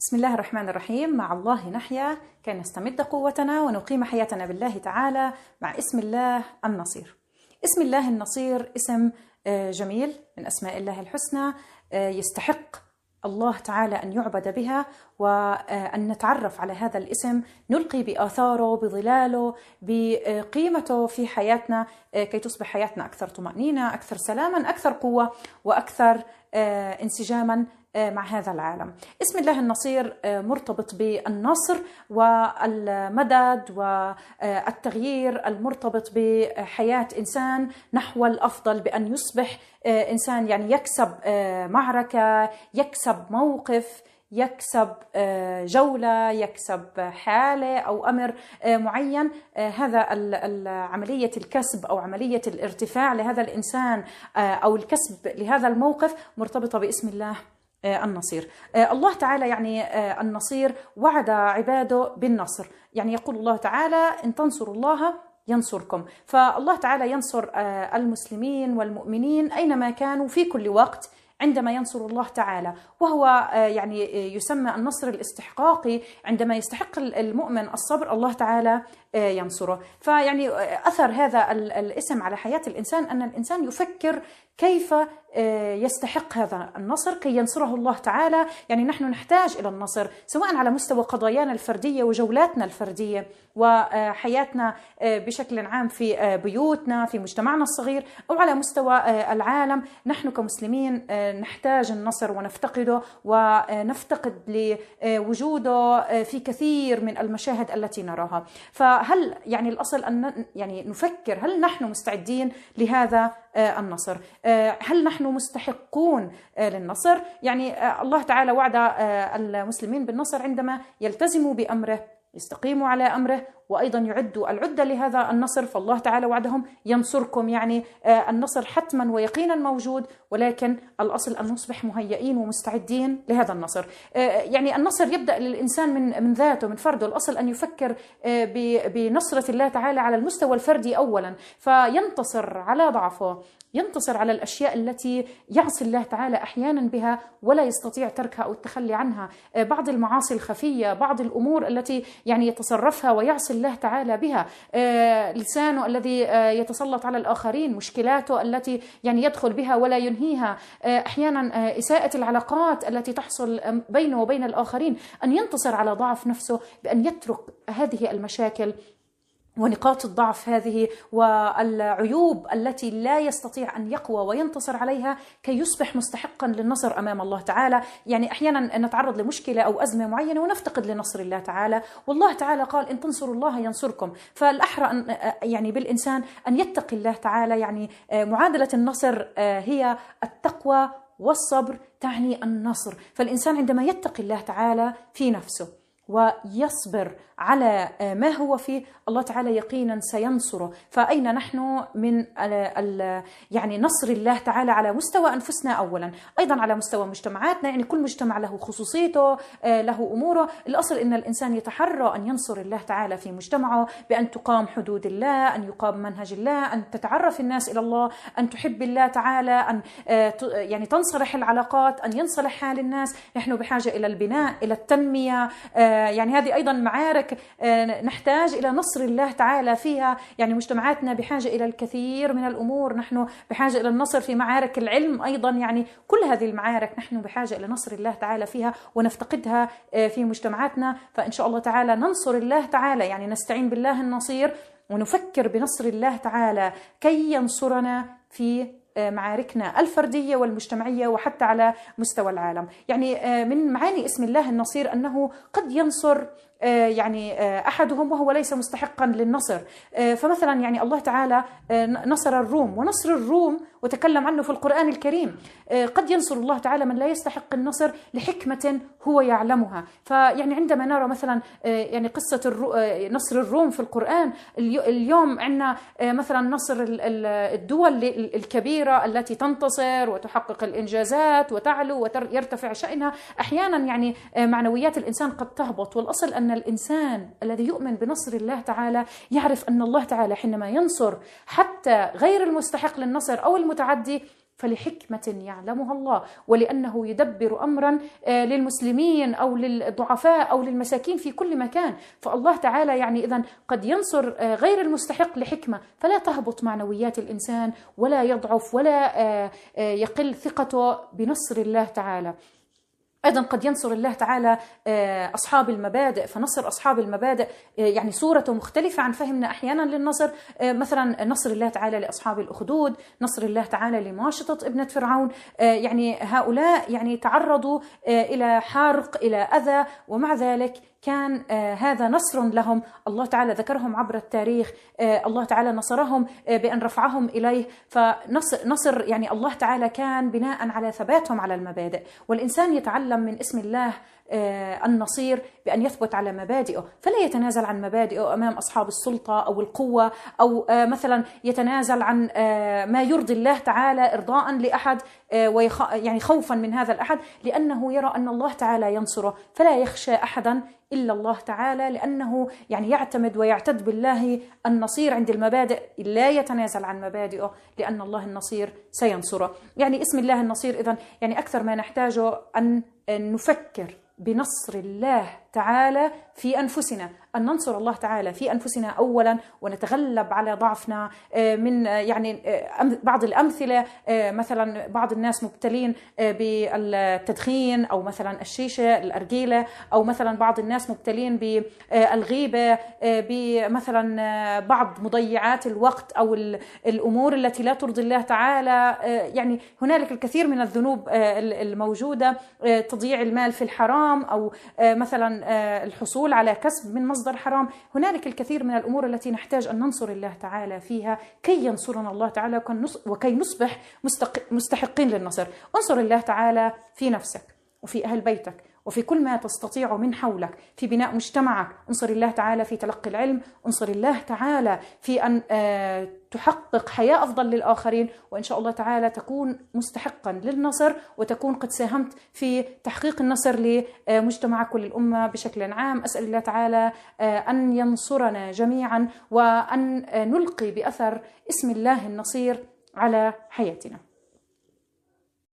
بسم الله الرحمن الرحيم. مع الله نحيا كي نستمد قوتنا ونقيم حياتنا بالله تعالى مع اسم الله النصير. اسم الله النصير اسم جميل من أسماء الله الحسنى يستحق الله تعالى أن يعبد بها وان نتعرف على هذا الاسم نلقي بآثاره بظلاله بقيمته في حياتنا كي تصبح حياتنا أكثر طمأنينة أكثر سلاما أكثر قوة وأكثر انسجاما مع هذا العالم. اسم الله النصير مرتبط بالنصر والمدد والتغيير المرتبط بحياة إنسان نحو الأفضل بأن يصبح إنسان يعني يكسب معركة يكسب موقف يكسب جولة يكسب حالة أو أمر معين. هذا عملية الكسب أو عملية الارتفاع لهذا الإنسان أو الكسب لهذا الموقف مرتبطة باسم الله. النصير. الله تعالى يعني النصير وعد عباده بالنصر. يعني يقول الله تعالى إن تنصروا الله ينصركم. فالله تعالى ينصر المسلمين والمؤمنين أينما كانوا في كل وقت عندما ينصر الله تعالى. وهو يعني يسمى النصر الاستحقاقي. عندما يستحق المؤمن الصبر الله تعالى ينصره. فيعني أثر هذا الاسم على حياة الإنسان أن الإنسان يفكر كيف يستحق هذا النصر كي ينصره الله تعالى. يعني نحن نحتاج إلى النصر سواء على مستوى قضايانا الفردية وجولاتنا الفردية وحياتنا بشكل عام في بيوتنا في مجتمعنا الصغير أو على مستوى العالم. نحن كمسلمين نحتاج النصر ونفتقده ونفتقد لوجوده في كثير من المشاهد التي نراها. فهل يعني الأصل أن يعني نفكر هل نحن مستعدين لهذا النصر؟ هل نحن مستحقون للنصر؟ يعني الله تعالى وعد المسلمين بالنصر عندما يلتزموا بأمره يستقيموا على أمره وأيضا يعدوا العده لهذا النصر فالله تعالى وعدهم ينصركم. يعني النصر حتما ويقينا موجود ولكن الأصل أن نصبح مهيئين ومستعدين لهذا النصر. يعني النصر يبدأ للإنسان من من ذاته من فرده. الأصل أن يفكر بنصرة الله تعالى على المستوى الفردي اولا فينتصر على ضعفه ينتصر على الأشياء التي يعصي الله تعالى أحيانا بها ولا يستطيع تركها أو التخلي عنها. بعض المعاصي الخفية بعض الأمور التي يعني يتصرفها ويعصي الله تعالى بها. لسانه الذي يتسلط على الآخرين مشكلاته التي يعني يدخل بها ولا ينهيها. أحيانا إساءة العلاقات التي تحصل بينه وبين الآخرين أن ينتصر على ضعف نفسه بأن يترك هذه المشاكل. ونقاط الضعف هذه والعيوب التي لا يستطيع أن يقوى وينتصر عليها كي يصبح مستحقا للنصر أمام الله تعالى، يعني أحيانا نتعرض لمشكلة أو أزمة معينة ونفتقد لنصر الله تعالى، والله تعالى قال إن تنصروا الله ينصركم، فالأحرى أن يعني بالإنسان أن يتقي الله تعالى، يعني معادلة النصر هي التقوى والصبر تعني النصر، فالإنسان عندما يتقي الله تعالى في نفسه ويصبر على ما هو فيه. الله تعالى يقينا سينصره. فأين نحن من ال يعني نصر الله تعالى على مستوى أنفسنا أولا؟ أيضا على مستوى مجتمعاتنا يعني كل مجتمع له خصوصيته له أموره. الأصل أن الإنسان يتحرى أن ينصر الله تعالى في مجتمعه بأن تقام حدود الله أن يقام منهج الله أن تتعرف الناس إلى الله أن تحب الله تعالى أن يعني تنصلح العلاقات أن ينصلح حال الناس نحن بحاجة إلى البناء إلى التنمية يعني هذه أيضا معارك نحتاج إلى نصر الله تعالى فيها. يعني مجتمعاتنا بحاجة إلى الكثير من الأمور. نحن بحاجة إلى النصر في معارك العلم أيضا. يعني كل هذه المعارك نحن بحاجة إلى نصر الله تعالى فيها ونفتقدها في مجتمعاتنا. فإن شاء الله تعالى ننصر الله تعالى. يعني نستعين بالله النصير ونفكر بنصر الله تعالى. كي ينصرنا في معاركنا الفردية والمجتمعية وحتى على مستوى العالم، يعني من معاني اسم الله النصير أنه قد ينصر يعني أحدهم وهو ليس مستحقا للنصر. فمثلا يعني الله تعالى نصر الروم ونصر الروم وتكلم عنه في القرآن الكريم. قد ينصر الله تعالى من لا يستحق النصر لحكمة هو يعلمها. فيعني عندما نرى مثلا يعني قصة نصر الروم في القرآن اليوم عندنا مثلا نصر الدول الكبيرة التي تنتصر وتحقق الإنجازات وتعلو ويرتفع شأنها. أحيانا يعني معنويات الإنسان قد تهبط. والأصل أن الإنسان الذي يؤمن بنصر الله تعالى يعرف أن الله تعالى حينما ينصر حتى غير المستحق للنصر أو المتعدي فلحكمة يعلمها الله ولأنه يدبر أمرا آه، للمسلمين أو للضعفاء أو للمساكين في كل مكان. فالله تعالى يعني إذا قد ينصر آه، غير المستحق لحكمة. فلا تهبط معنويات الإنسان ولا يضعف ولا آه، يقل ثقته بنصر الله تعالى. أيضا قد ينصر الله تعالى آه، أصحاب المبادئ فنصر أصحاب المبادئ آه، يعني صورته مختلفة عن فهمنا أحيانا للنصر. آه، مثلا نصر الله تعالى لأصحاب الأخدود نصر الله تعالى لماشطه ابنة فرعون. يعني هؤلاء يعني تعرضوا إلى حرق إلى أذى ومع ذلك كان آه هذا نصر لهم. الله تعالى ذكرهم عبر التاريخ. آه الله تعالى نصرهم آه بأن رفعهم إليه. فنصر نصر يعني الله تعالى كان بناء على ثباتهم على المبادئ. والإنسان يتعلم من اسم الله النصير بأن يثبت على مبادئه. فلا يتنازل عن مبادئه أمام أصحاب السلطة أو القوة أو آه، مثلا يتنازل عن آه، ما يرضي الله تعالى إرضاء لأحد يعني خوفا من هذا الأحد لأنه يرى أن الله تعالى ينصره. فلا يخشى أحدا إلا الله تعالى لأنه يعني يعتمد ويعتد بالله النصير عند المبادئ. لا يتنازل عن مبادئه لأن الله النصير سينصره. يعني اسم الله النصير إذا يعني أكثر ما نحتاجه أن نفكر بنصر الله تعالى في أنفسنا. أن ننصر الله تعالى في أنفسنا اولا ونتغلب على ضعفنا آه، من آه، يعني آه، بعض الأمثلة مثلا بعض الناس مبتلين بالتدخين أو مثلا الشيشة الأرجيلة أو مثلا بعض الناس مبتلين بالغيبه بمثلا بعض مضيعات الوقت أو الأمور التي لا ترضي الله تعالى يعني هنالك الكثير من الذنوب الموجودة تضييع المال في الحرام أو مثلا الحصول على كسب من مصدر حرام. هنالك الكثير من الأمور التي نحتاج أن ننصر الله تعالى فيها. كي ينصرنا الله تعالى وكي نصبح مستحقين للنصر. انصر الله تعالى في نفسك وفي أهل بيتك. وفي كل ما تستطيع من حولك في بناء مجتمعك. انصر الله تعالى في تلقي العلم انصر الله تعالى في أن آه، تحقق حياة أفضل للآخرين وإن شاء الله تعالى تكون مستحقا للنصر وتكون قد ساهمت في تحقيق النصر لمجتمعك وللأمة بشكل عام. أسأل الله تعالى آه، أن ينصرنا جميعا وأن نلقي بأثر اسم الله النصير على حياتنا.